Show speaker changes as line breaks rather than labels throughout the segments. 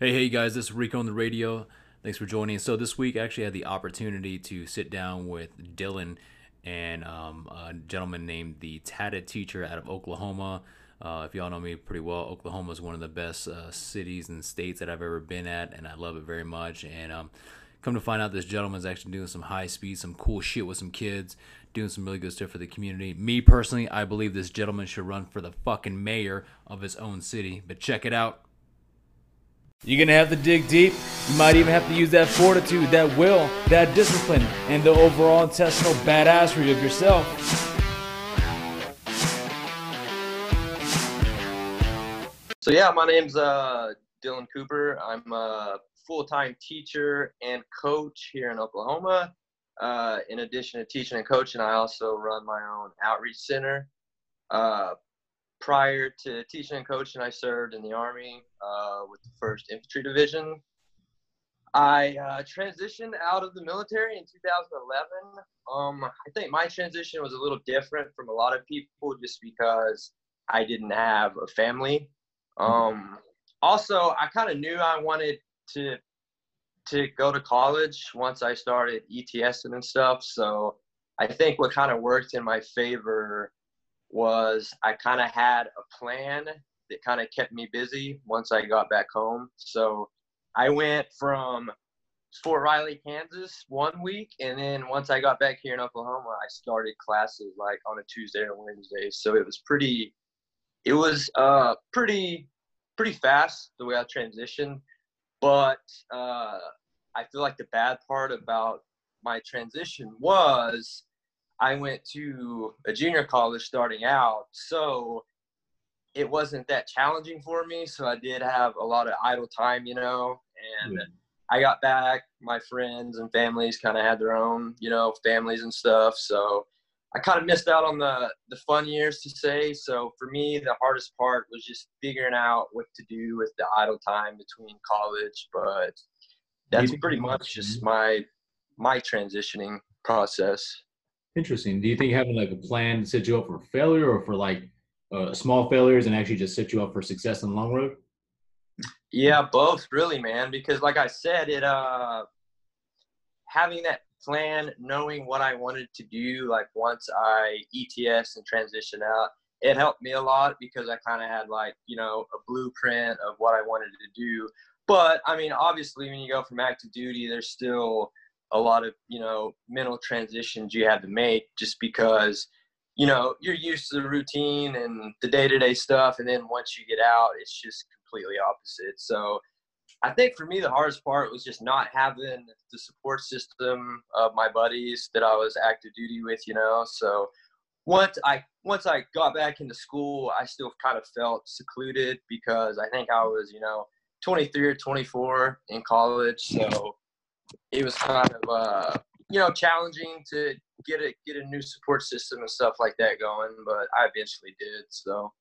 Hey, hey guys, this is Rico on the radio. Thanks for joining. So this week I actually had the opportunity to sit down with Dylan and um, a gentleman named the Tatted Teacher out of Oklahoma. Uh, if y'all know me pretty well, Oklahoma is one of the best uh, cities and states that I've ever been at, and I love it very much. And um, come to find out, this gentleman's actually doing some high speed, some cool shit with some kids, doing some really good stuff for the community. Me personally, I believe this gentleman should run for the fucking mayor of his own city. But check it out. You're gonna have to dig deep. You might even have to use that fortitude, that will, that discipline, and the overall intestinal badassery of yourself.
So yeah, my name's uh, Dylan Cooper. I'm a full-time teacher and coach here in Oklahoma. Uh, in addition to teaching and coaching, I also run my own outreach center. Uh, prior to teaching and coaching, I served in the Army uh, with the 1st Infantry Division. I uh, transitioned out of the military in 2011. Um, I think my transition was a little different from a lot of people just because I didn't have a family. Um, also, I kind of knew I wanted to to go to college once I started ETSing and stuff. So I think what kind of worked in my favor was I kind of had a plan that kind of kept me busy once I got back home. So I went from Fort Riley, Kansas one week, and then once I got back here in Oklahoma, I started classes like on a Tuesday or Wednesday. So it was pretty, it was uh pretty, pretty fast the way I transitioned. But uh, I feel like the bad part about my transition was I went to a junior college starting out, so it wasn't that challenging for me. So I did have a lot of idle time, you know, and yeah. I got back. My friends and families kind of had their own, you know, families and stuff. So I kind of missed out on the the fun years to say. So for me, the hardest part was just figuring out what to do with the idle time between college. But that's pretty much just my my transitioning process.
Interesting. Do you think having like a plan to set you up for failure or for like uh, small failures and actually just set you up for success in the long road?
Yeah, both really, man. Because like I said, it uh having that plan, knowing what I wanted to do, like once I ETS and transition out, it helped me a lot because I kind of had like you know a blueprint of what I wanted to do. But I mean, obviously, when you go from active duty, there's still a lot of you know mental transitions you had to make just because you know you're used to the routine and the day-to-day stuff and then once you get out it's just completely opposite. So i think for me the hardest part was just not having the support system of my buddies that i was active duty with you know? So once i once i got back into school i still kind of felt secluded because i think i was you know 23 or 24 in college. So it was kind of uh, you know challenging to get a get a new support system and stuff like that going, but I eventually did. So.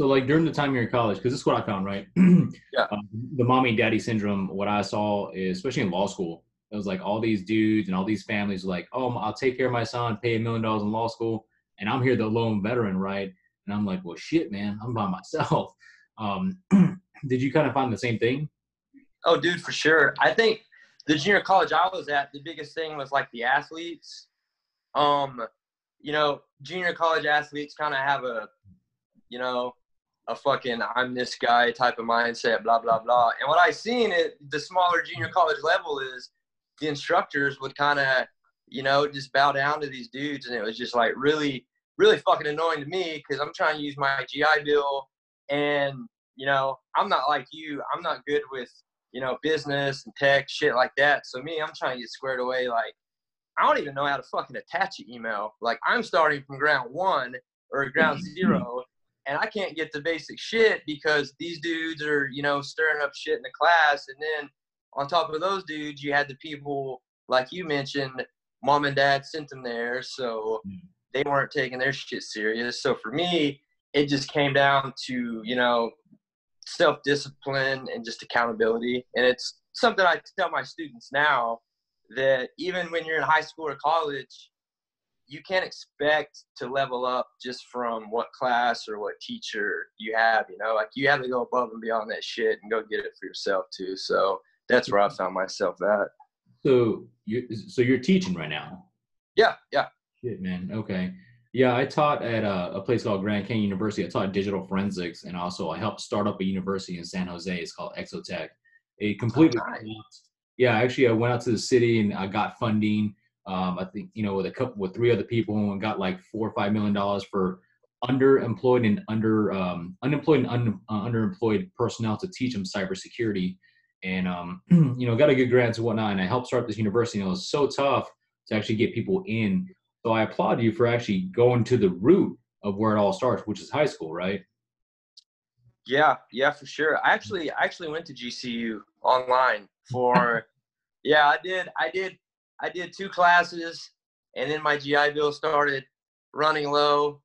So like during the time you're in college, because this is what I found, right? yeah. Um, the mommy and daddy syndrome. What I saw is, especially in law school, it was like all these dudes and all these families like, oh, I'll take care of my son, pay a million dollars in law school, and I'm here the lone veteran, right? And I'm like, well, shit, man, I'm by myself. Um, did you kind of find the same thing?
Oh, dude, for sure. I think the junior college I was at, the biggest thing was like the athletes. Um, you know, junior college athletes kind of have a, you know, a fucking I'm this guy type of mindset, blah blah blah. And what I seen at the smaller junior college level is the instructors would kind of, you know, just bow down to these dudes, and it was just like really, really fucking annoying to me because I'm trying to use my GI Bill, and you know, I'm not like you. I'm not good with you know, business and tech, shit like that. So me, I'm trying to get squared away. Like, I don't even know how to fucking attach an email. Like, I'm starting from ground one or ground zero, and I can't get the basic shit because these dudes are, you know, stirring up shit in the class. And then on top of those dudes, you had the people like you mentioned, mom and dad sent them there, so they weren't taking their shit serious. So for me, it just came down to, you know, self discipline and just accountability. And it's something I tell my students now that even when you're in high school or college, you can't expect to level up just from what class or what teacher you have. You know, like you have to go above and beyond that shit and go get it for yourself too. So that's where I mm-hmm. found myself at.
So you so you're teaching right now.
Yeah, yeah.
Shit, man. Okay. Yeah, I taught at a, a, place called Grand Canyon University. I taught digital forensics, and also I helped start up a university in San Jose. It's called Exotech. A completely, oh, nice. yeah. Actually, I went out to the city and I got funding. Um, I think you know with a couple with three other people and got like four or five million dollars for underemployed and under um, unemployed and un, uh, underemployed personnel to teach them cybersecurity. And um, you know, got a good grants and whatnot. And I helped start this university. And it was so tough to actually get people in so I applaud you for actually going to the root of where it all starts, which is high school, right?
Yeah, yeah, for sure. I actually I actually went to GCU online for yeah, I did I did I did two classes and then my GI Bill started running low.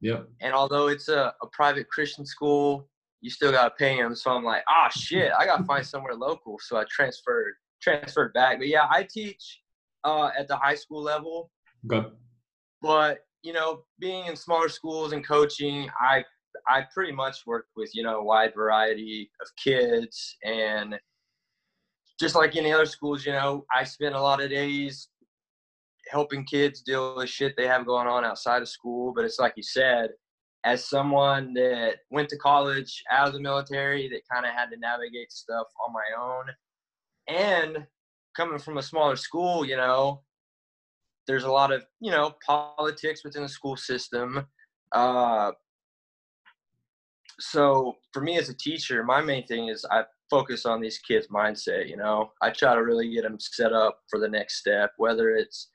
Yep.
And although it's a, a private Christian school, you still gotta pay them. So I'm like, ah shit, I gotta find somewhere local. So I transferred transferred back. But yeah, I teach uh, at the high school level
Okay.
But you know, being in smaller schools and coaching, I I pretty much worked with you know a wide variety of kids and just like any other schools, you know, I spent a lot of days helping kids deal with shit they have going on outside of school. But it's like you said, as someone that went to college out of the military, that kind of had to navigate stuff on my own, and coming from a smaller school, you know, there's a lot of you know politics within the school system uh, so for me as a teacher my main thing is i focus on these kids mindset you know? I try to really get them set up for the next step whether it's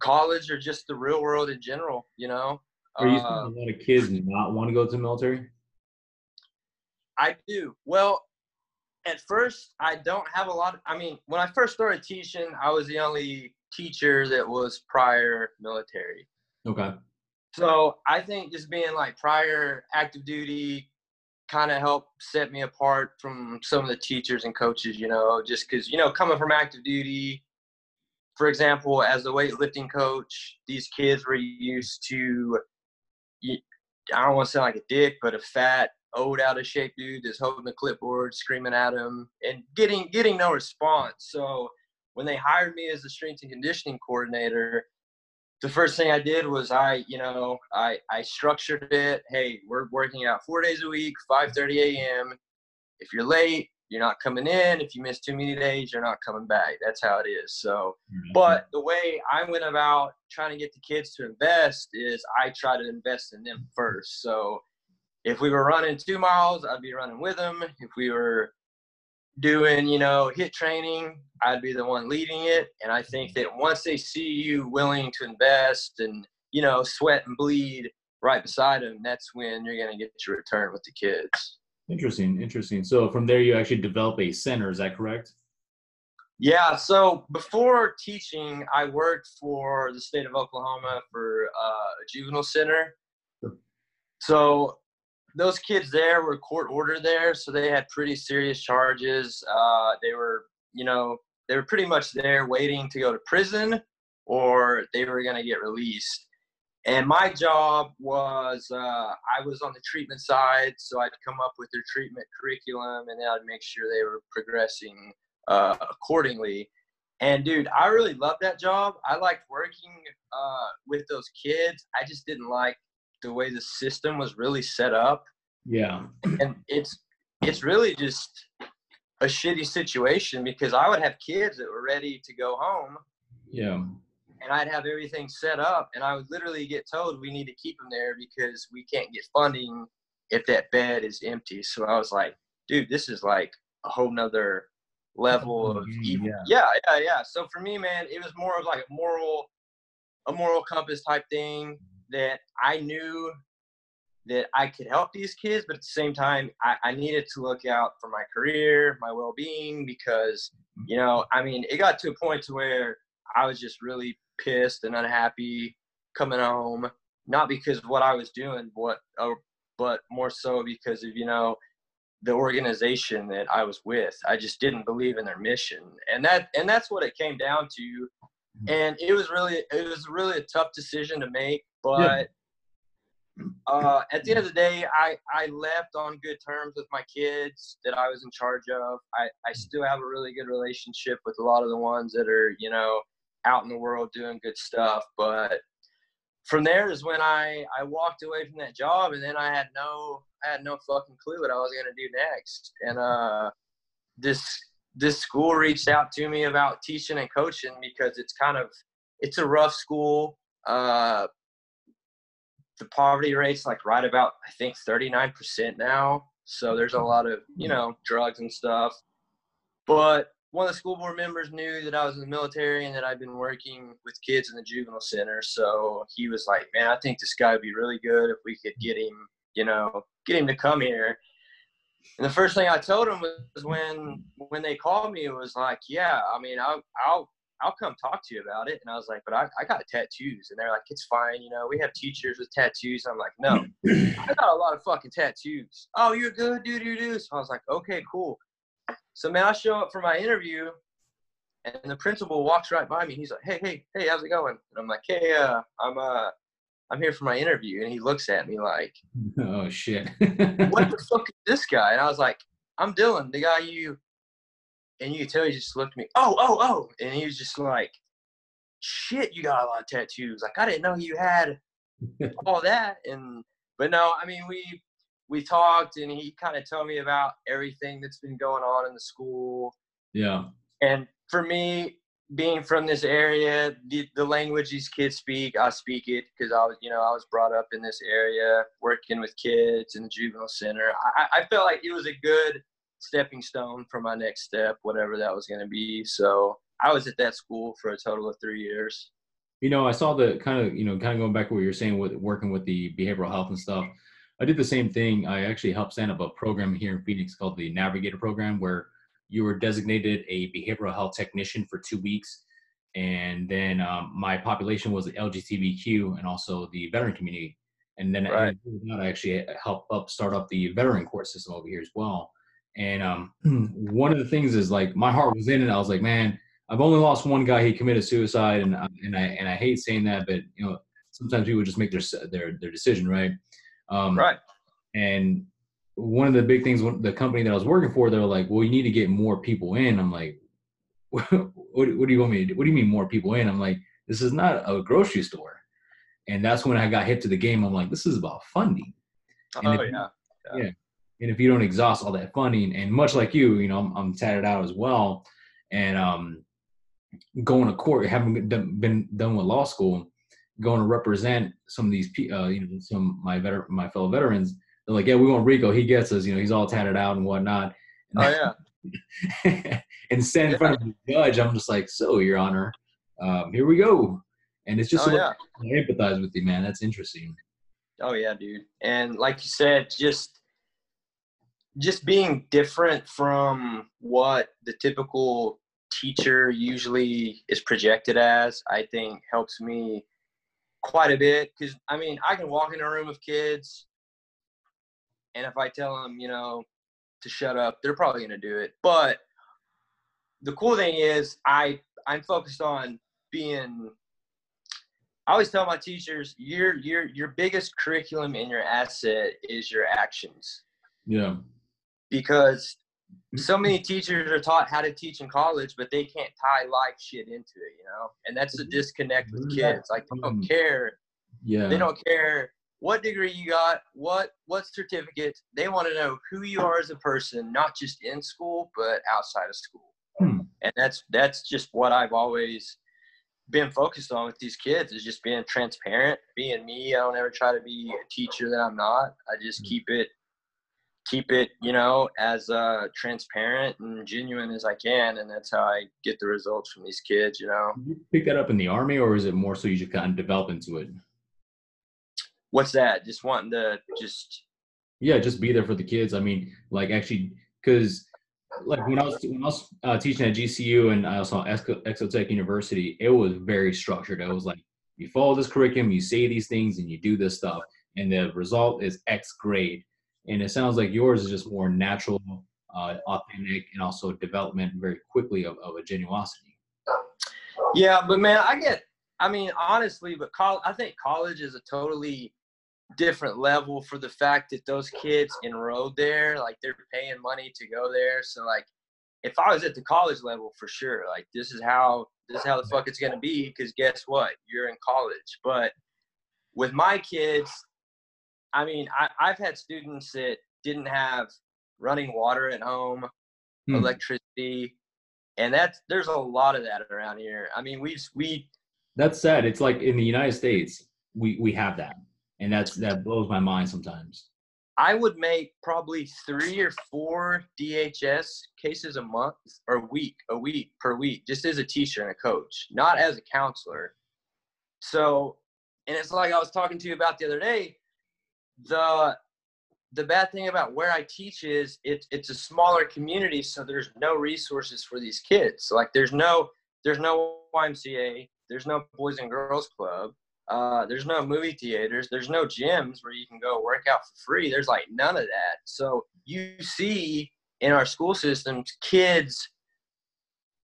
college or just the real world in general you know?
Are you uh, a lot of kids not want to go to the military?
I do. Well at first i don't have a lot of, i mean when i first started teaching i was the only teacher that was prior military.
Okay.
So I think just being like prior active duty kind of helped set me apart from some of the teachers and coaches, you know, just because, you know, coming from active duty, for example, as a weightlifting coach, these kids were used to, I don't want to sound like a dick, but a fat, old, out of shape dude that's holding the clipboard, screaming at him, and getting getting no response. So when they hired me as a strength and conditioning coordinator, the first thing I did was I, you know, I, I structured it. Hey, we're working out four days a week, 5:30 a.m. If you're late, you're not coming in. If you miss too many days, you're not coming back. That's how it is. So, mm-hmm. but the way I went about trying to get the kids to invest is I try to invest in them first. So, if we were running two miles, I'd be running with them. If we were doing, you know, hit training, I'd be the one leading it. And I think that once they see you willing to invest and, you know, sweat and bleed right beside them, that's when you're going to get your return with the kids.
Interesting. Interesting. So from there, you actually develop a center. Is that correct?
Yeah. So before teaching, I worked for the state of Oklahoma for uh, a juvenile center. So those kids there were court ordered there, so they had pretty serious charges. Uh, they were, you know, they were pretty much there waiting to go to prison or they were going to get released. And my job was uh, I was on the treatment side, so I'd come up with their treatment curriculum and I'd make sure they were progressing uh, accordingly. And dude, I really loved that job. I liked working uh, with those kids. I just didn't like the way the system was really set up.
Yeah.
And it's it's really just a shitty situation because I would have kids that were ready to go home.
Yeah.
And I'd have everything set up and I would literally get told we need to keep them there because we can't get funding if that bed is empty. So I was like, dude, this is like a whole nother level of evil. Yeah. yeah, yeah, yeah. So for me, man, it was more of like a moral a moral compass type thing that I knew that I could help these kids, but at the same time, I, I needed to look out for my career, my well being, because, you know, I mean, it got to a point to where I was just really pissed and unhappy coming home, not because of what I was doing, what, uh, but more so because of, you know, the organization that I was with. I just didn't believe in their mission. And that, and that's what it came down to Mm-hmm. And it was really it was really a tough decision to make, but yeah. Uh, at the end of the day, I I left on good terms with my kids that I was in charge of. I I still have a really good relationship with a lot of the ones that are you know out in the world doing good stuff, but from there is when I I walked away from that job, and then I had no I had no fucking clue what I was gonna do next. And uh, this this school reached out to me about teaching and coaching because it's kind of it's a rough school. Uh, the poverty rate's like right about I think 39% now. So there's a lot of you know drugs and stuff. But one of the school board members knew that I was in the military and that I'd been working with kids in the juvenile center. So he was like, "Man, I think this guy would be really good if we could get him, you know, get him to come here." And the first thing I told him was when when they called me, it was like, "Yeah, I mean, I'll I'll I'll come talk to you about it." And I was like, "But I, I got tattoos," and they're like, "It's fine, you know, we have teachers with tattoos." I'm like, "No, I got a lot of fucking tattoos." Oh, you're good, dude, you do. So I was like, "Okay, cool." So man, I show up for my interview, and the principal walks right by me. He's like, "Hey, hey, hey, how's it going?" And I'm like, "Hey, uh, I'm uh, I'm here for my interview." And he looks at me like,
"Oh shit,
what the fuck is this guy?" And I was like, "I'm Dylan, the guy you." And you can tell he just looked at me. Oh, oh, oh, and he was just like, "Shit, you got a lot of tattoos." Like I didn't know you had all that. And but no, I mean we we talked and he kind of told me about everything that's been going on in the school.
Yeah.
And for me, being from this area, the, the language these kids speak, I speak it because I was, you know, I was brought up in this area, working with kids in the juvenile center. I, I felt like it was a good stepping stone for my next step, whatever that was going to be. So I was at that school for a total of three years.
You know, I saw the kind of, you know, kind of going back to what you're saying with working with the behavioral health and stuff. I did the same thing. I actually helped stand up a program here in Phoenix called the Navigator Program, where you were designated a behavioral health technician for two weeks. And then um, my population was the LGBTQ and also the veteran community. And then right. I actually helped up start up the veteran court system over here as well. And um, one of the things is like my heart was in it. I was like, man, I've only lost one guy. He committed suicide, and and I and I hate saying that, but you know, sometimes people just make their their their decision, right?
Um, right.
And one of the big things, the company that I was working for, they were like, "Well, you need to get more people in." I'm like, what, what, do you want me to do? What do you mean more people in?" I'm like, "This is not a grocery store." And that's when I got hit to the game. I'm like, "This is about funding."
And oh if, yeah.
yeah. yeah. And if you don't exhaust all that funding, and much like you, you know, I'm, I'm tatted out as well, and um, going to court, having been done with law school, going to represent some of these, uh, you know, some my veter- my fellow veterans. They're like, yeah, we want Rico. He gets us. You know, he's all tatted out and whatnot.
And oh
yeah. and stand in front of the judge, I'm just like, so, Your Honor, um, here we go. And it's just oh, yeah. I empathize with you, man. That's interesting.
Oh yeah, dude. And like you said, just just being different from what the typical teacher usually is projected as, I think helps me quite a bit because I mean I can walk in a room of kids, and if I tell them you know to shut up, they're probably gonna do it. But the cool thing is I I'm focused on being. I always tell my teachers your your your biggest curriculum and your asset is your actions.
Yeah.
Because so many teachers are taught how to teach in college, but they can't tie life shit into it, you know? And that's the disconnect with kids. Like they don't care.
Yeah.
They don't care what degree you got, what what certificate. They want to know who you are as a person, not just in school, but outside of school. Hmm. And that's that's just what I've always been focused on with these kids is just being transparent, being me. I don't ever try to be a teacher that I'm not. I just hmm. keep it keep it, you know, as uh, transparent and genuine as I can, and that's how I get the results from these kids. You know,
Did you pick that up in the army, or is it more so you just kind of develop into it?
What's that? Just wanting to just
yeah, just be there for the kids. I mean, like actually, because like when I was when I was uh, teaching at GCU and I also Exotech University, it was very structured. It was like you follow this curriculum, you say these things, and you do this stuff, and the result is X grade and it sounds like yours is just more natural, uh, authentic, and also development very quickly of, of a genuosity.
Yeah, but man, I get. I mean, honestly, but col- I think college is a totally different level for the fact that those kids enrolled there, like they're paying money to go there. So like, if I was at the college level, for sure, like this is how this is how the fuck it's gonna be. Because guess what, you're in college. But with my kids, I mean, I, I've had students that didn't have running water at home,
Hmm.
electricity, and that's there's a lot of that around here. I mean, we we
That's sad. It's like in the United States, we we have that, and that's that blows my mind sometimes.
I would make probably three or four DHS cases a month or a week, a week per week, just as a teacher and a coach, not as a counselor. So, and it's like I was talking to you about the other day. The the bad thing about where I teach is it's it's a smaller community, so there's no resources for these kids. Like there's no there's no YMCA, there's no Boys and Girls Club, uh, there's no movie theaters. There's no gyms where you can go work out for free. There's like none of that. So you see in our school systems kids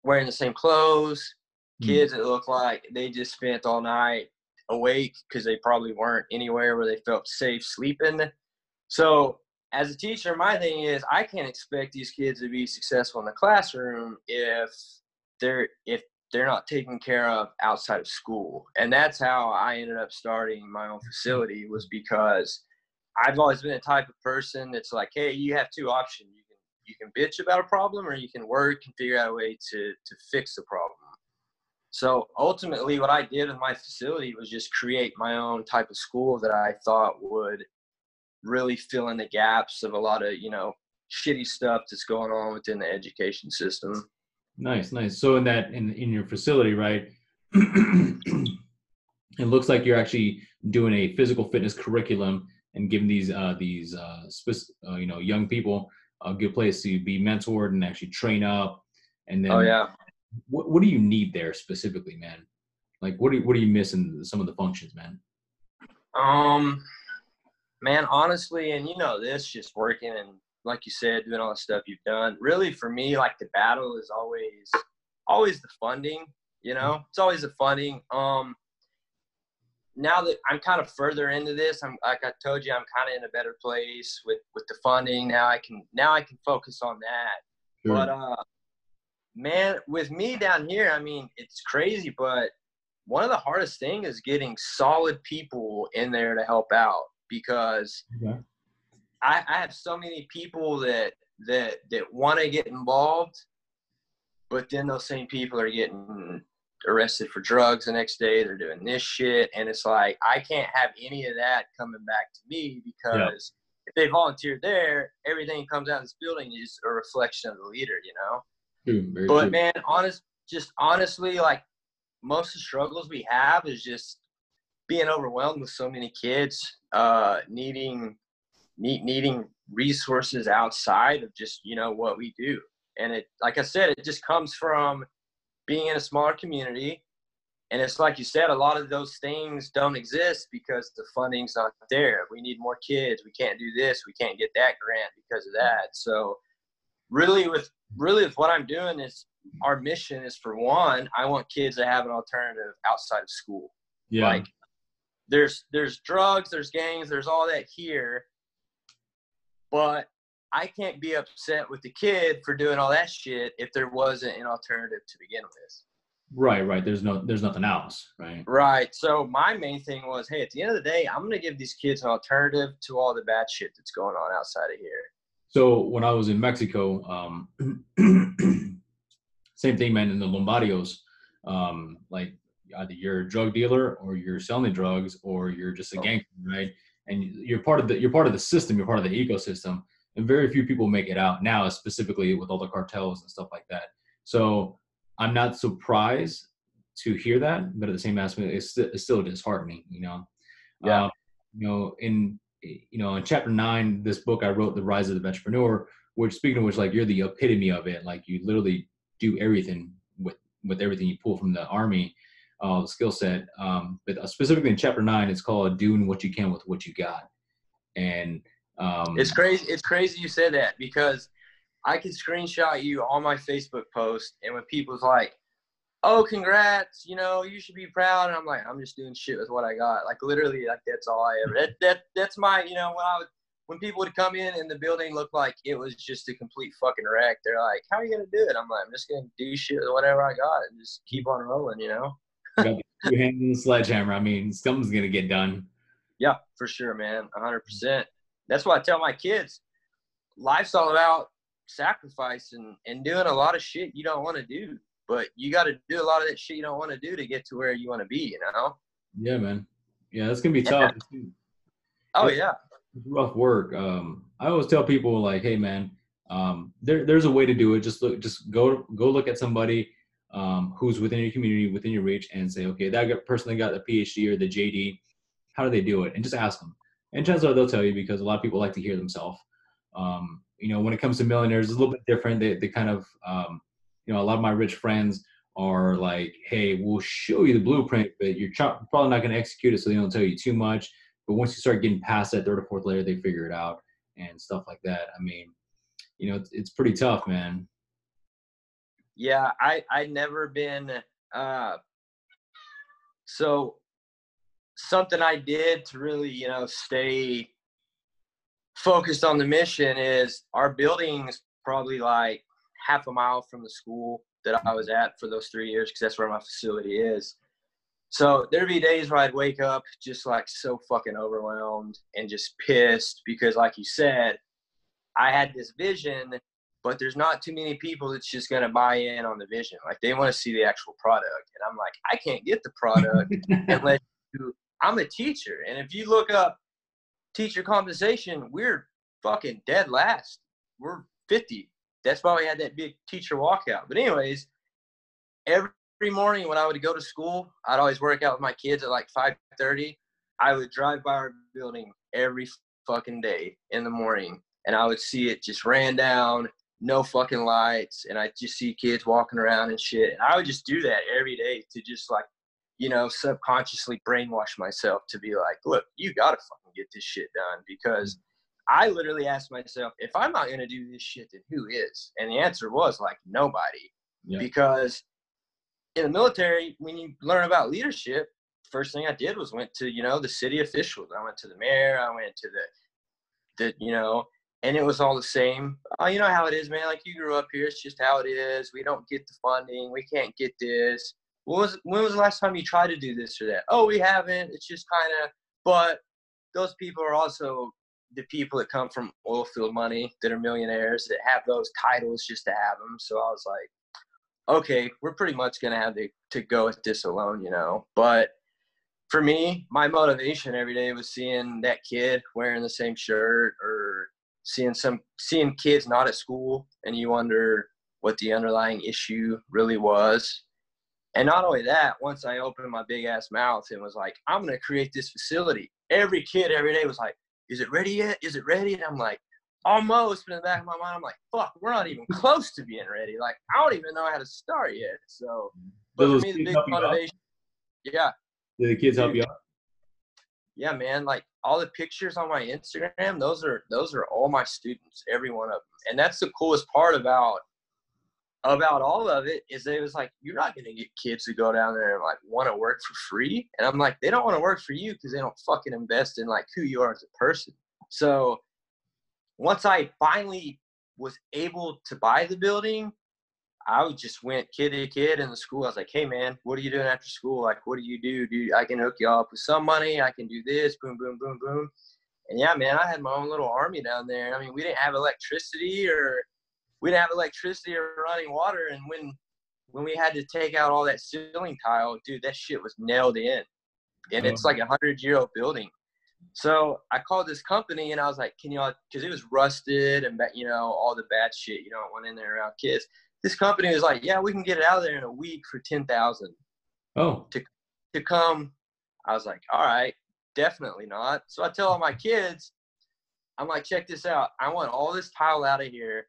wearing the same clothes,
Hmm.
kids that look like they just spent all night awake because they probably weren't anywhere where they felt safe sleeping. So as a teacher, my thing is I can't expect these kids to be successful in the classroom if they're if they're not taken care of outside of school. And that's how I ended up starting my own facility was because I've always been the type of person that's like, hey, you have two options. You can you can bitch about a problem or you can work and figure out a way to to fix the problem. So ultimately what I did with my facility was just create my own type of school that I thought would really fill in the gaps of a lot of, you know, shitty stuff that's going on within the education system.
Nice, nice. So in that in in your facility, right? it looks like you're actually doing a physical fitness curriculum and giving these uh, these uh, spec- uh, you know young people a good place to be mentored and actually train up. And then,
Oh yeah.
What what do you need there specifically, man? Like, what do you, what are you missing? Some of the functions, man.
Um, man, honestly, and you know this, just working and like you said, doing all the stuff you've done. Really, for me, like the battle is always, always the funding. You know, it's always the funding. Um, now that I'm kind of further into this, I'm like I told you, I'm kind of in a better place with with the funding. Now I can now I can focus on that. But uh, man, with me down here, I mean, it's crazy, but one of the hardest things is getting solid people in there to help out because
Okay.
I, I have so many people that that that want to get involved, but then those same people are getting arrested for drugs the next day. They're doing this shit, and it's like I can't have any of that coming back to me because if they volunteer there, everything comes out of this building is a reflection of the leader, you know.
True,
But
true.
man, honest, just honestly, like most of the struggles we have is just being overwhelmed with so many kids, uh, needing need, needing resources outside of just you know what we do. And it, like I said, it just comes from being in a smaller community. And it's like you said, a lot of those things don't exist because the funding's not there. We need more kids. We can't do this. We can't get that grant because of that. So, really, with really with what I'm doing is our mission is for one, I want kids to have an alternative outside of school.
yeah.
Like there's there's drugs, there's gangs, there's all that here. But I can't be upset with the kid for doing all that shit if there wasn't an alternative to begin with.
right, right. There's no, there's nothing else, right?
Right. So my main thing was, hey, at the end of the day, I'm gonna give these kids an alternative to all the bad shit that's going on outside of here.
So when I was in Mexico, um, same thing, man. In the Lombardios, um, like either you're a drug dealer or you're selling drugs or you're just a
Oh.
gangster, right? And you're part of the you're part of the system. You're part of the ecosystem, and very few people make it out now, specifically with all the cartels and stuff like that. So I'm not surprised to hear that, but at the same aspect, it's, sti- it's still disheartening, you know.
Yeah.
Um, you know, in you know, in chapter nine, this book I wrote, The Rise of the Entrepreneur, which speaking of which, like you're the epitome of it. Like you literally do everything with with everything you pull from the army, uh, skill set. Um, but uh, specifically in chapter nine, it's called "Doing What You Can with What You Got," and um,
It's crazy. It's crazy you said that because I could screenshot you on my Facebook post, and when people's like, oh, congrats, you know, you should be proud. And I'm like, I'm just doing shit with what I got. Like literally, like that's all I ever. That that that's my, you know, when I would when people would come in and the building looked like it was just a complete fucking wreck. They're like, how are you gonna do it? I'm like, I'm just gonna do shit with whatever I got and just keep on rolling, you know.
hands in the sledgehammer. I mean, something's gonna get done.
Yeah, for sure, man. hundred percent. That's why I tell my kids, life's all about sacrifice and, and doing a lot of shit you don't want to do. But you got to do a lot of that shit you don't want to do to get to where you want to be, you know?
Yeah, man. Yeah, that's going to be tough.
Oh, yeah.
It's rough work. Um, I always tell people like, hey, man, um, there, there's a way to do it. Just look, just go, go look at somebody um, who's within your community, within your reach, and say, okay, that person that got the PhD or the JD, how do they do it? And just ask them. And chances are they'll tell you because a lot of people like to hear themselves. Um, you know, when it comes to millionaires, it's a little bit different. They, they kind of, um, you know, a lot of my rich friends are like, hey, we'll show you the blueprint, but you're probably not going to execute it, so they don't tell you too much. But once you start getting past that third or fourth layer, they figure it out and stuff like that. I mean, you know, it's, it's pretty tough, man.
Yeah, I I never been uh so something I did to really, you know, stay focused on the mission is our building's probably like half a mile from the school that I was at for those three years because that's where my facility is. So there'd be days where I'd wake up just like so fucking overwhelmed and just pissed because, like you said, I had this vision, but there's not too many people that's just gonna buy in on the vision. Like they want to see the actual product, and I'm like, I can't get the product unless you. I'm a teacher, and if you look up teacher compensation, we're fucking dead last. We're 50. That's why we had that big teacher walkout. But anyways, every morning when I would go to school, I'd always work out with my kids at like 5:30. I would drive by our building every fucking day in the morning, and I would see it just ran down, no fucking lights, and I'd just see kids walking around and shit. And I would just do that every day to just like you know, subconsciously brainwash myself to be like, look, you gotta fucking get this shit done because I literally asked myself, if I'm not gonna do this shit, then who is? And the answer was like nobody. Yeah. Because in the military, when you learn about leadership, first thing I did was went to, you know, the city officials. I went to the mayor, I went to the the, you know, and it was all the same. Oh, you know how it is, man. Like you grew up here, it's just how it is. We don't get the funding, we can't get this when was when was the last time you tried to do this or that? Oh, we haven't. It's just kind of. But those people are also the people that come from oil field money that are millionaires that have those titles just to have them. So I was like, okay, we're pretty much gonna have to to go with this alone, you know. But for me, my motivation every day was seeing that kid wearing the same shirt or seeing some seeing kids not at school and you wonder what the underlying issue really was and not only that, once I opened my big ass mouth and was like, I'm gonna create this facility. Every kid every day was like, Is it ready yet? Is it ready? And I'm like, almost. But in the back of my mind, I'm like, fuck, we're not even close to being ready. Like, I don't even know how to start yet. So, but for me, the big motivation, yeah.
Did the kids help you out?
Yeah, man. Like all the pictures on my Instagram, those are those are all my students, every one of them. And that's the coolest part about about all of it is it was like you're not going to get kids to go down there and like want to work for free? And i'm like they don't want to work for you because they don't fucking invest in like who you are as a person. So once i finally was able to buy the building i just went kid to kid in the school. I was like hey man what are you doing after school? Like what do you do? Dude i can hook you up with some money. I can do this. Boom boom boom boom. And yeah man i had my own little army down there. I mean we didn't have electricity or we didn't have electricity or running water. And when when we had to take out all that ceiling tile, dude, that shit was nailed in, and it's uh-huh. like a hundred year old building. So I called this company and I was like, "Can y'all?" Because it was rusted and you know all the bad shit you don't want in there around kids. This company was like, "Yeah, we can get it out of there in a week for ten thousand.
Oh,
to to come. I was like, "All right, definitely not." So I tell all my kids, I'm like, "Check this out. I want all this tile out of here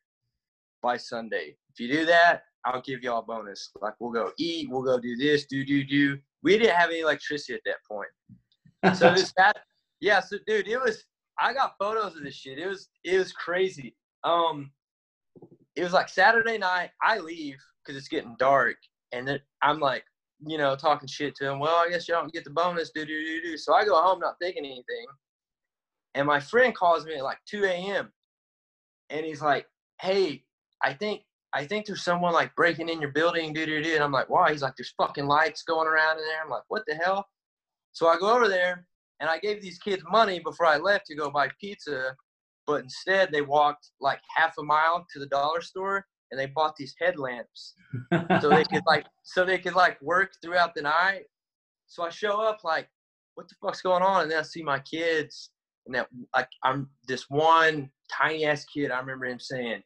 by Sunday. If you do that, I'll give y'all a bonus. Like we'll go eat, we'll go do this, do do do. We didn't have any electricity at that point. So this that yeah, so dude, it was I got photos of this shit. It was it was crazy. Um it was like Saturday night, I leave because it's getting dark. And then I'm like, you know, talking shit to him. Well, I guess y'all don't get the bonus, do do do do. So I go home not thinking anything. And my friend calls me at like 2 a.m. and he's like, "Hey, I think I think there's someone like breaking in your building, do do do." And I'm like, "Why?" He's like, "There's fucking lights going around in there." I'm like, "What the hell?" So I go over there and I gave these kids money before I left to go buy pizza, but instead they walked like half a mile to the dollar store and they bought these headlamps so they could like so they could like work throughout the night. So I show up like, what the fuck's going on? And then I see my kids and that like I'm this one tiny ass kid. I remember him saying,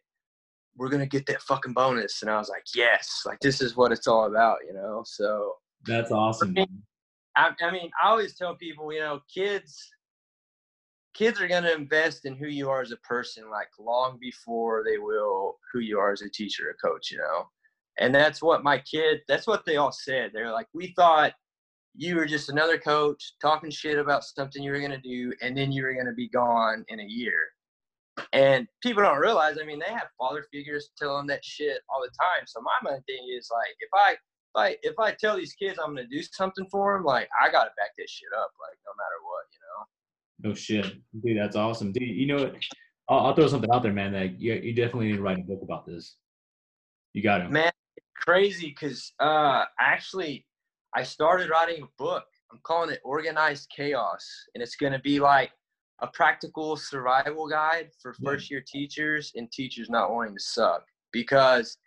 "We're gonna get that fucking bonus," and I was like, "Yes!" Like this is what it's all about, you know. So
that's awesome.
I, I mean, I always tell people, you know, kids kids are going to invest in who you are as a person like long before they will who you are as a teacher or coach you know and that's what my kid that's what they all said they're like we thought you were just another coach talking shit about something you were going to do and then you were going to be gone in a year and people don't realize i mean they have father figures tell them that shit all the time so my main thing is like if i if I if I tell these kids I'm gonna do something for them, like I gotta back this shit up, like no matter what, you
know. No shit, dude. That's awesome, dude. You know what? I'll, I'll, throw something out there, man. That you, you definitely need to write a book about this. You got it,
man. Crazy, cause uh, actually, I started writing a book. I'm calling it Organized Chaos, and it's gonna be like a practical survival guide for first year teachers and teachers not wanting to suck because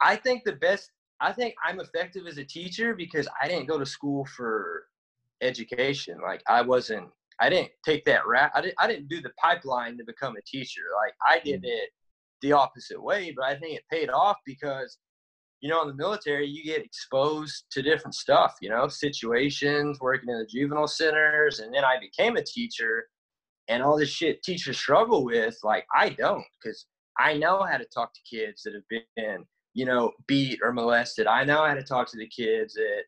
I think the best I think I'm effective as a teacher because I didn't go to school for education. Like I wasn't, I didn't take that route. I didn't, I didn't do the pipeline to become a teacher. Like I did mm. it the opposite way, but I think it paid off because, you know, in the military, you get exposed to different stuff, you know, situations, working in the juvenile centers. And then I became a teacher and all this shit teachers struggle with. Like I don't because I know how to talk to kids that have been you know, beat or molested. I know how to talk to the kids that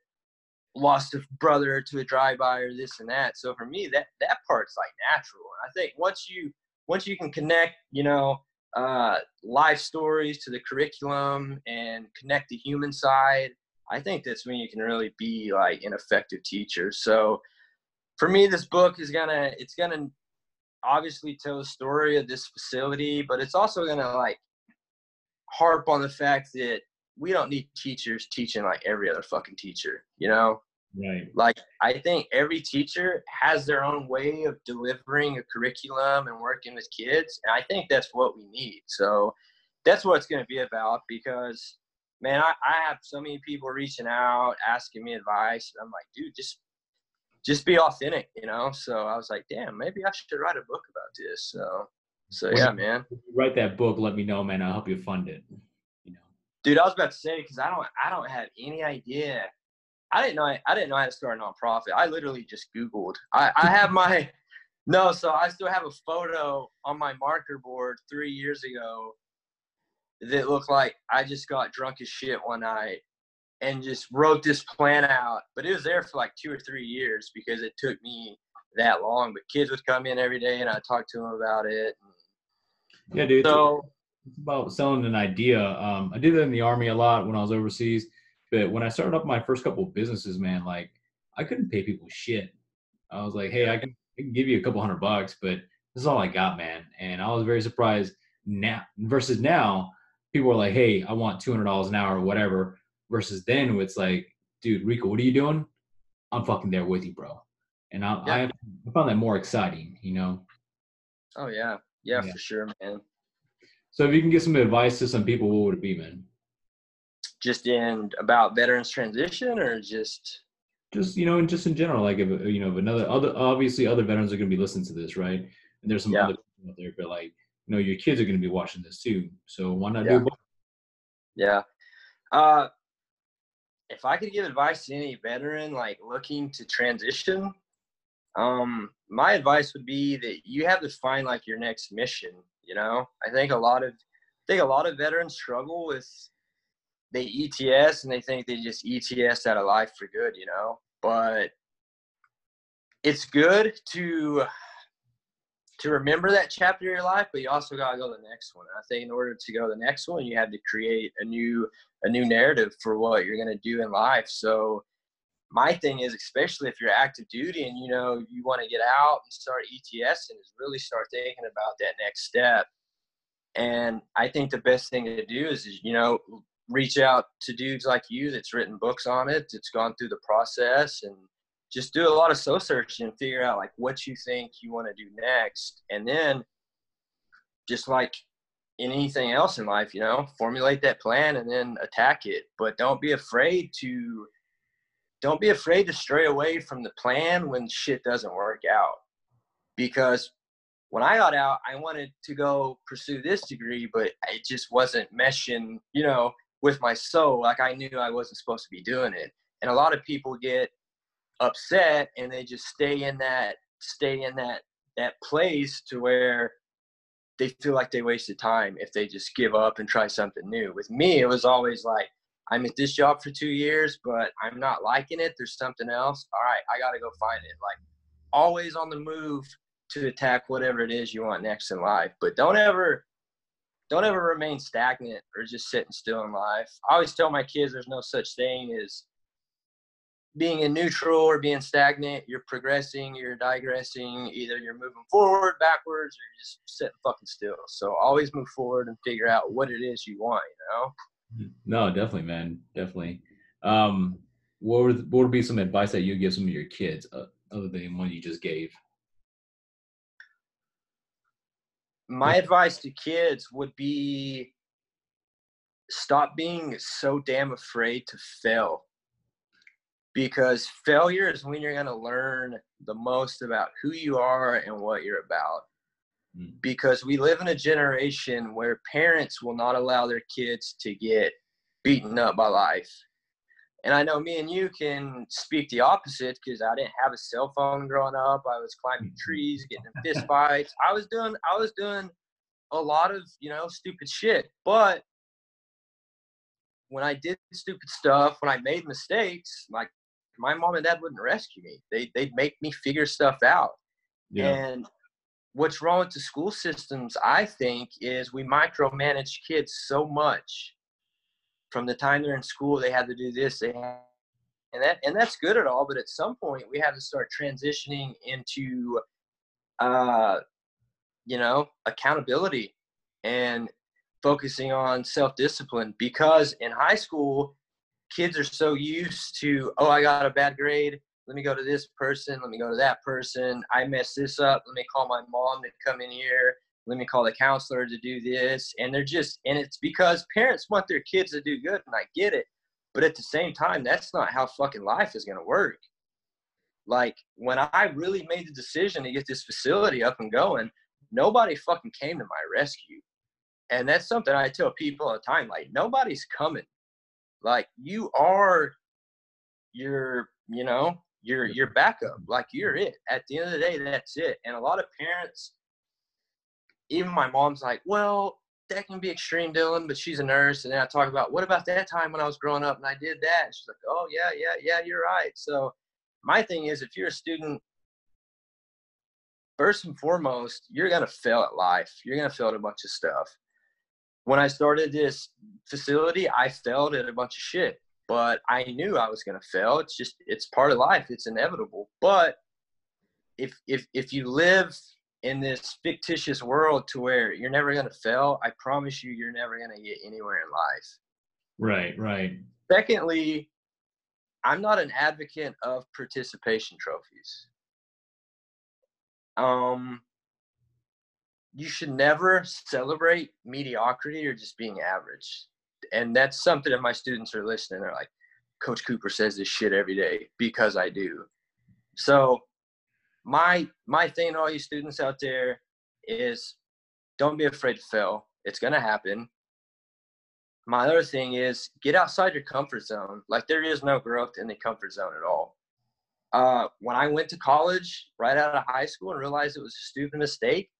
lost a brother to a drive-by or this and that. So for me, that that part's like natural. And I think once you once you can connect, you know, uh, life stories to the curriculum and connect the human side, I think that's when you can really be like an effective teacher. So for me, this book is gonna it's gonna obviously tell the story of this facility, but it's also gonna like harp on the fact that we don't need teachers teaching like every other fucking teacher, you know?
Right.
Like I think every teacher has their own way of delivering a curriculum and working with kids, and I think that's what we need. So that's what it's going to be about because man, I, I have so many people reaching out, asking me advice, and I'm like, dude, just just be authentic, you know? So I was like, damn, maybe I should write a book about this. So so yeah, man.
write that book, let me know, man. I'll help you fund it. You know.
Dude, I was about to say because I don't, I don't have any idea. I didn't know, I, I didn't know how to start a nonprofit. I literally just Googled. I, I have my, no, so I still have a photo on my marker board three years ago that looked like I just got drunk as shit one night and just wrote this plan out. But it was there for like two or three years because it took me that long. But kids would come in every day and I talked to them about it.
Yeah, dude. So it's about selling an idea. Um, I did that in the army a lot when I was overseas, but when I started up my first couple of businesses, man, like I couldn't pay people shit. I was like, hey, I can, I can give you a couple hundred bucks, but this is all I got, man. And I was very surprised now versus now. People are like, hey, I want two hundred dollars an hour or whatever. Versus then, it's like, dude, Rico, what are you doing? I'm fucking there with you, bro. And I, yeah. I, I found that more exciting, you know.
Oh yeah, yeah, yeah, for sure, man.
So if you can give some advice to some people, what would it be, man?
Just in about veterans transition, or just
just you know, and just in general, like if you know, if another other obviously other veterans are going to be listening to this, right? And there's some yeah. other people out there, but like you know, your kids are going to be watching this too. So why not
yeah.
do both?
Yeah. Uh, if I could give advice to any veteran like looking to transition, um, my advice would be that you have to find like your next mission. You know, I think a lot of I think a lot of veterans struggle with they ETS and they think they just ETS out of life for good. You know, but it's good to to remember that chapter of your life, but you also got to go to the next one. I think in order to go to the next one, you have to create a new a new narrative for what you're to do in life. So my thing is, especially if you're active duty and you know you want to get out and start ETS and is really start thinking about that next step. And I think the best thing to do is, is you know reach out to dudes like you that's written books on it, that's gone through the process, and just do a lot of soul searching and figure out like what you think you want to do next, and then just like in anything else in life, you know, formulate that plan and then attack it. But don't be afraid to don't be afraid to stray away from the plan when shit doesn't work out. Because when I got out, I wanted to go pursue this degree, but it just wasn't meshing, you know, with my soul. Like I knew I wasn't supposed to be doing it. And a lot of people get upset and they just stay in that stay in that that place to where they feel like they wasted time if they just give up and try something new. With me, it was always like, I'm at this job for two years, but I'm not liking it. There's something else. All right, I got to go find it. Like, always on the move to attack whatever it is you want next in life. But don't ever, don't ever remain stagnant or just sitting still in life. I always tell my kids there's no such thing as being in neutral or being stagnant, you're progressing, you're digressing, either you're moving forward, backwards, or you're just sitting fucking still. So always move forward and figure out what it is you want, you know?
No, definitely, man. Definitely. Um, what would, what would be some advice that you give some of your kids uh, other than one you just gave?
My advice to kids would be stop being so damn afraid to fail because failure is when you're going to learn the most about who you are and what you're about. Mm. Because we live in a generation where parents will not allow their kids to get beaten up by life. And I know me and you can speak the opposite because I didn't have a cell phone growing up. I was climbing mm-hmm. trees, getting in fist fights. I was doing I was doing a lot of, you know, stupid shit. But when I did stupid stuff, when I made mistakes, like my mom and dad wouldn't rescue me. They they'd make me figure stuff out. Yeah. And what's wrong with the school systems, I think, is we micromanage kids so much. From the time they're in school, they have to do this, they and that and that's good at all. But at some point, we have to start transitioning into, uh, you know, accountability and focusing on self discipline. Because in high school, kids are so used to, oh, I got a bad grade. Let me go to this person. Let me go to that person. I messed this up. Let me call my mom to come in here. Let me call the counselor to do this. And they're just, and it's because parents want their kids to do good, and I get it. But at the same time, that's not how fucking life is going to work. Like when I really made the decision to get this facility up and going, nobody fucking came to my rescue. And that's something I tell people all the time like, nobody's coming like you are your, you know, your your backup. Like you're it. At the end of the day, that's it. And a lot of parents, even my mom's like, well, that can be extreme, Dylan, but she's a nurse. And then I talk about what about that time when I was growing up and I did that? And she's like, oh yeah, yeah, yeah, you're right. So my thing is, if you're a student, first and foremost, you're gonna fail at life. You're gonna fail at a bunch of stuff when I started this facility, I failed at a bunch of shit, but I knew I was going to fail. It's just, it's part of life. It's inevitable. But if, if, if you live in this fictitious world to where you're never going to fail, I promise you, you're never going to get anywhere in life.
Right, right.
Secondly, I'm not an advocate of participation trophies. Um, you should never celebrate mediocrity or just being average. And that's something that my students are listening. They're like, Coach Cooper says this shit every day because I do. So my my thing to all you students out there is don't be afraid to fail. It's gonna happen. My other thing is get outside your comfort zone. Like there is no growth in the comfort zone at all. Uh, when I went to college right out of high school and realized it was a stupid mistake,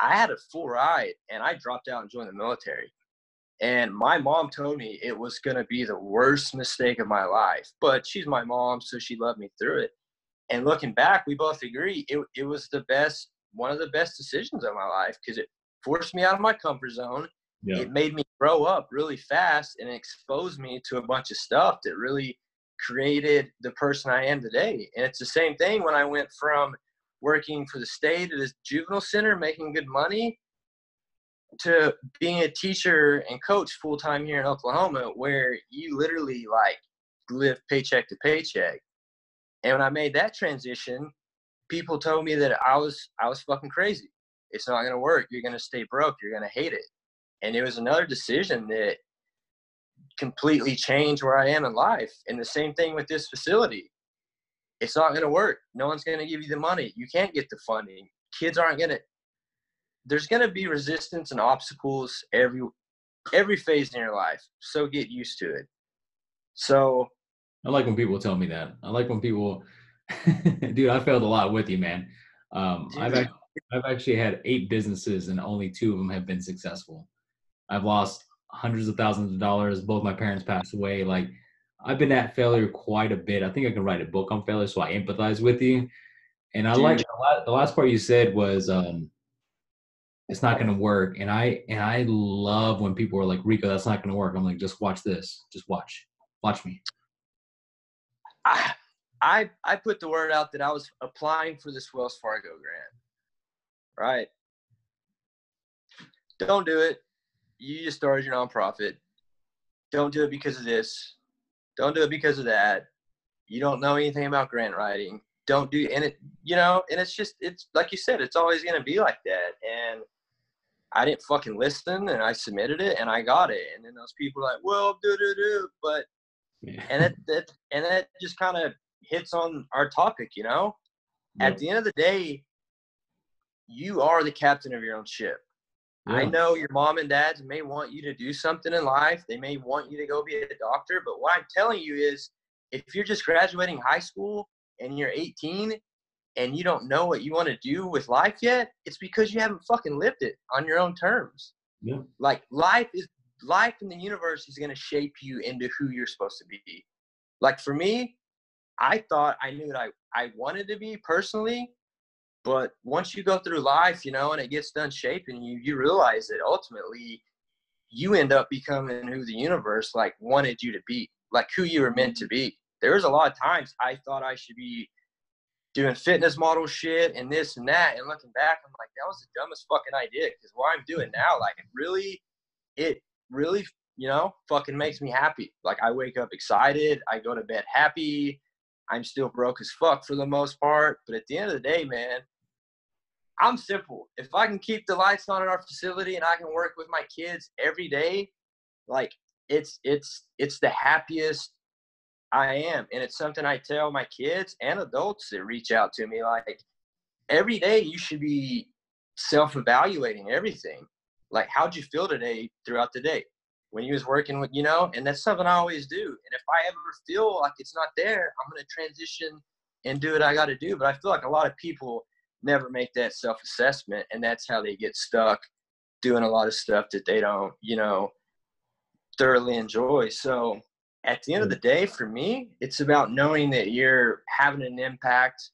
I had a full ride and I dropped out and joined the military. And my mom told me it was going to be the worst mistake of my life. But she's my mom, so she loved me through it. And looking back, we both agree it, it was the best one of the best decisions of my life because it forced me out of my comfort zone.
Yeah.
It made me grow up really fast and exposed me to a bunch of stuff that really created the person I am today. And it's the same thing when I went from working for the state at a juvenile center, making good money, to being a teacher and coach full time here in Oklahoma, where you literally like live paycheck to paycheck. And when I made that transition, people told me that I was I was fucking crazy. It's not gonna work. You're gonna stay broke. You're gonna hate it. And it was another decision that completely changed where I am in life. And the same thing with this facility. It's not gonna work. No one's gonna give you the money. You can't get the funding. Kids aren't gonna there's gonna be resistance and obstacles every every phase in your life. So get used to it. So
I like when people tell me that. I like when people, dude, I failed a lot with you, man. Um, I've
Dude.
I've actually had eight businesses and only two of them have been successful. I've lost hundreds of thousands of dollars. Both my parents passed away. Like I've been at failure quite a bit. I think I can write a book on failure, so I empathize with you. And I like the last part you said was um, it's not going to work. And I and I love when people are like, Rico, that's not going to work. I'm like, just watch this. Just watch. Watch me.
I, I put the word out that I was applying for this Wells Fargo grant. Right. Don't do it. You just started your nonprofit. Don't do it because of this. Don't do it because of that. You don't know anything about grant writing. Don't do and it you know, and it's just it's like you said, it's always gonna be like that. And I didn't fucking listen and I submitted it and I got it. And then those people are like, well, do do do but
Yeah.
and it, that and that just kind of hits on our topic you know
Yep.
at the end of the day you are the captain of your own ship i know your mom and dad may want you to do something in life they may want you to go be a doctor but what i'm telling you is if you're just graduating high school and you're 18 and you don't know what you want to do with life yet it's because you haven't fucking lived it on your own terms
Yeah.
like life is life in the universe is going to shape you into who you're supposed to be. Like for me i thought i knew what i i wanted to be personally but once you go through life you know and it gets done shaping you you realize that ultimately you end up becoming who the universe like wanted you to be like who you were meant to be. There was a lot of times i thought i should be doing fitness model shit and this and that and looking back i'm like that was the dumbest fucking idea because what i'm doing now like it really it really you know fucking makes me happy. Like i wake up excited i go to bed happy i'm still broke as fuck for the most part but at the end of the day man i'm simple. If i can keep the lights on in our facility and i can work with my kids every day like it's it's it's the happiest i am. And it's something i tell my kids and adults that reach out to me like every day you should be self-evaluating everything like how'd you feel today throughout the day? When you was working with you know and that's something i always do. And if i ever feel like it's not there i'm going to transition and do what i got to do. But i feel like a lot of people never make that self-assessment and that's how they get stuck doing a lot of stuff that they don't you know thoroughly enjoy. So at the end of the day for me it's about knowing that you're having an impact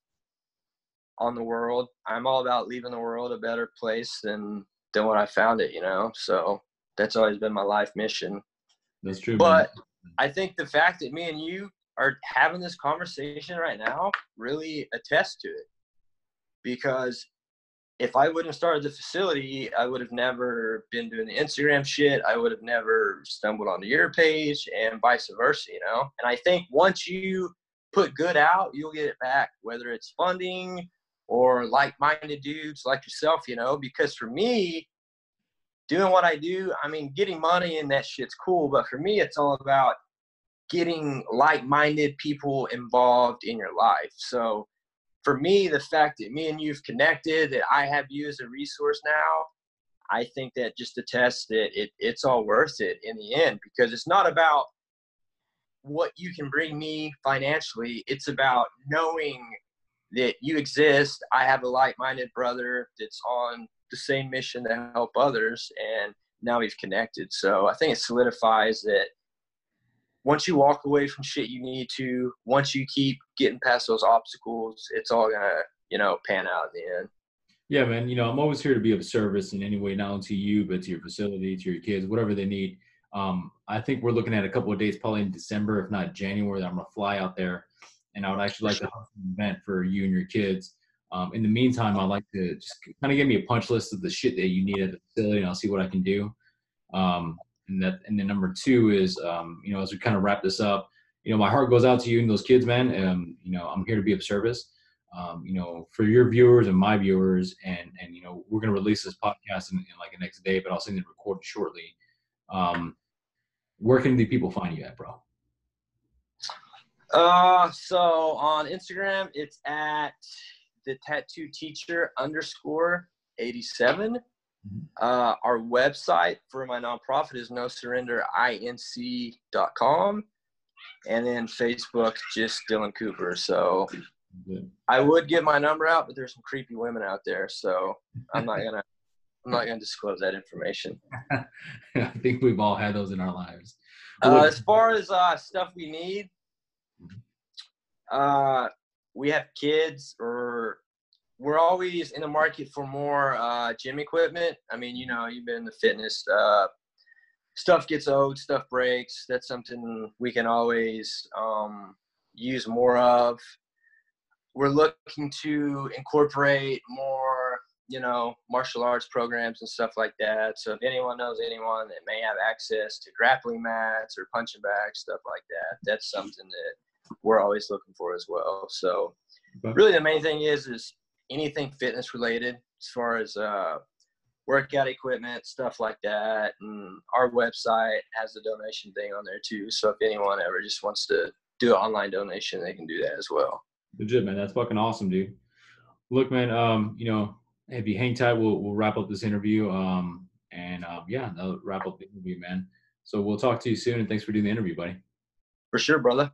on the world. I'm all about leaving the world a better place than than what i found it you know so that's always been my life mission
That's true. man.
but I think the fact that me and you are having this conversation right now really attests to it. Because if I wouldn't have started the facility, I would have never been doing the Instagram shit. I would have never stumbled onto your page and vice versa, you know? And I think once you put good out, you'll get it back, whether it's funding or like minded dudes like yourself, you know? Because for me, doing what I do, I mean, getting money and that shit's cool, but for me, it's all about getting like-minded people involved in your life. So, for me, the fact that me and you've connected, that I have you as a resource now, I think that just attests that it, it's all worth it in the end because it's not about what you can bring me financially. It's about knowing that you exist. I have a like-minded brother that's on the same mission to help others, and now we've connected. So I think it solidifies that once you walk away from shit you need to, once you keep getting past those obstacles, it's all gonna, you know, pan out in the end.
Yeah, man. You know, I'm always here to be of service in any way, not only to you, but to your facility, to your kids, whatever they need. Um, I think we're looking at a couple of days, probably in December, if not January, that I'm gonna fly out there, and I would actually like to host an event for you and your kids. Um, in the meantime, I'd like to just kind of give me a punch list of the shit that you need at the facility, and I'll see what I can do. Um, and that, and then number two is, um, you know, as we kind of wrap this up, you know, my heart goes out to you and those kids, man. Um, you know, I'm here to be of service. Um, you know, for your viewers and my viewers, and and you know, we're gonna release this podcast in, in like the next day, but I'll send it recorded shortly. Um, where can the people find you at, bro?
Uh, so on Instagram, it's at the tattoo teacher underscore 87. Mm-hmm. Uh, our website for my nonprofit is no surrender inc.com. And then Facebook, just Dylan Cooper. So I would give my number out, but there's some creepy women out there. So I'm not going to. I'm not to disclose that information.
I think we've all had those in our lives.
Uh, as far as uh, stuff we need, uh, we have kids or we're always in the market for more uh, gym equipment. I mean, you know, you've been in the fitness. Uh, stuff gets old, stuff breaks. That's something we can always um, use more of. We're looking to incorporate more, you know, martial arts programs and stuff like that. So if anyone knows anyone that may have access to grappling mats or punching bags, stuff like that, that's something that we're always looking for as well. So really the main thing is is anything fitness related as far as uh, workout equipment, stuff like that. And our website has a donation thing on there too. So if anyone ever just wants to do an online donation, they can do that as well.
Legit, man. That's fucking awesome, dude. Look, man, um, you know, if you hang tight, we'll, we'll wrap up this interview. Um, and um, yeah, that'll wrap up the interview, man. So we'll talk to you soon. And thanks for doing the interview, buddy.
For sure, brother.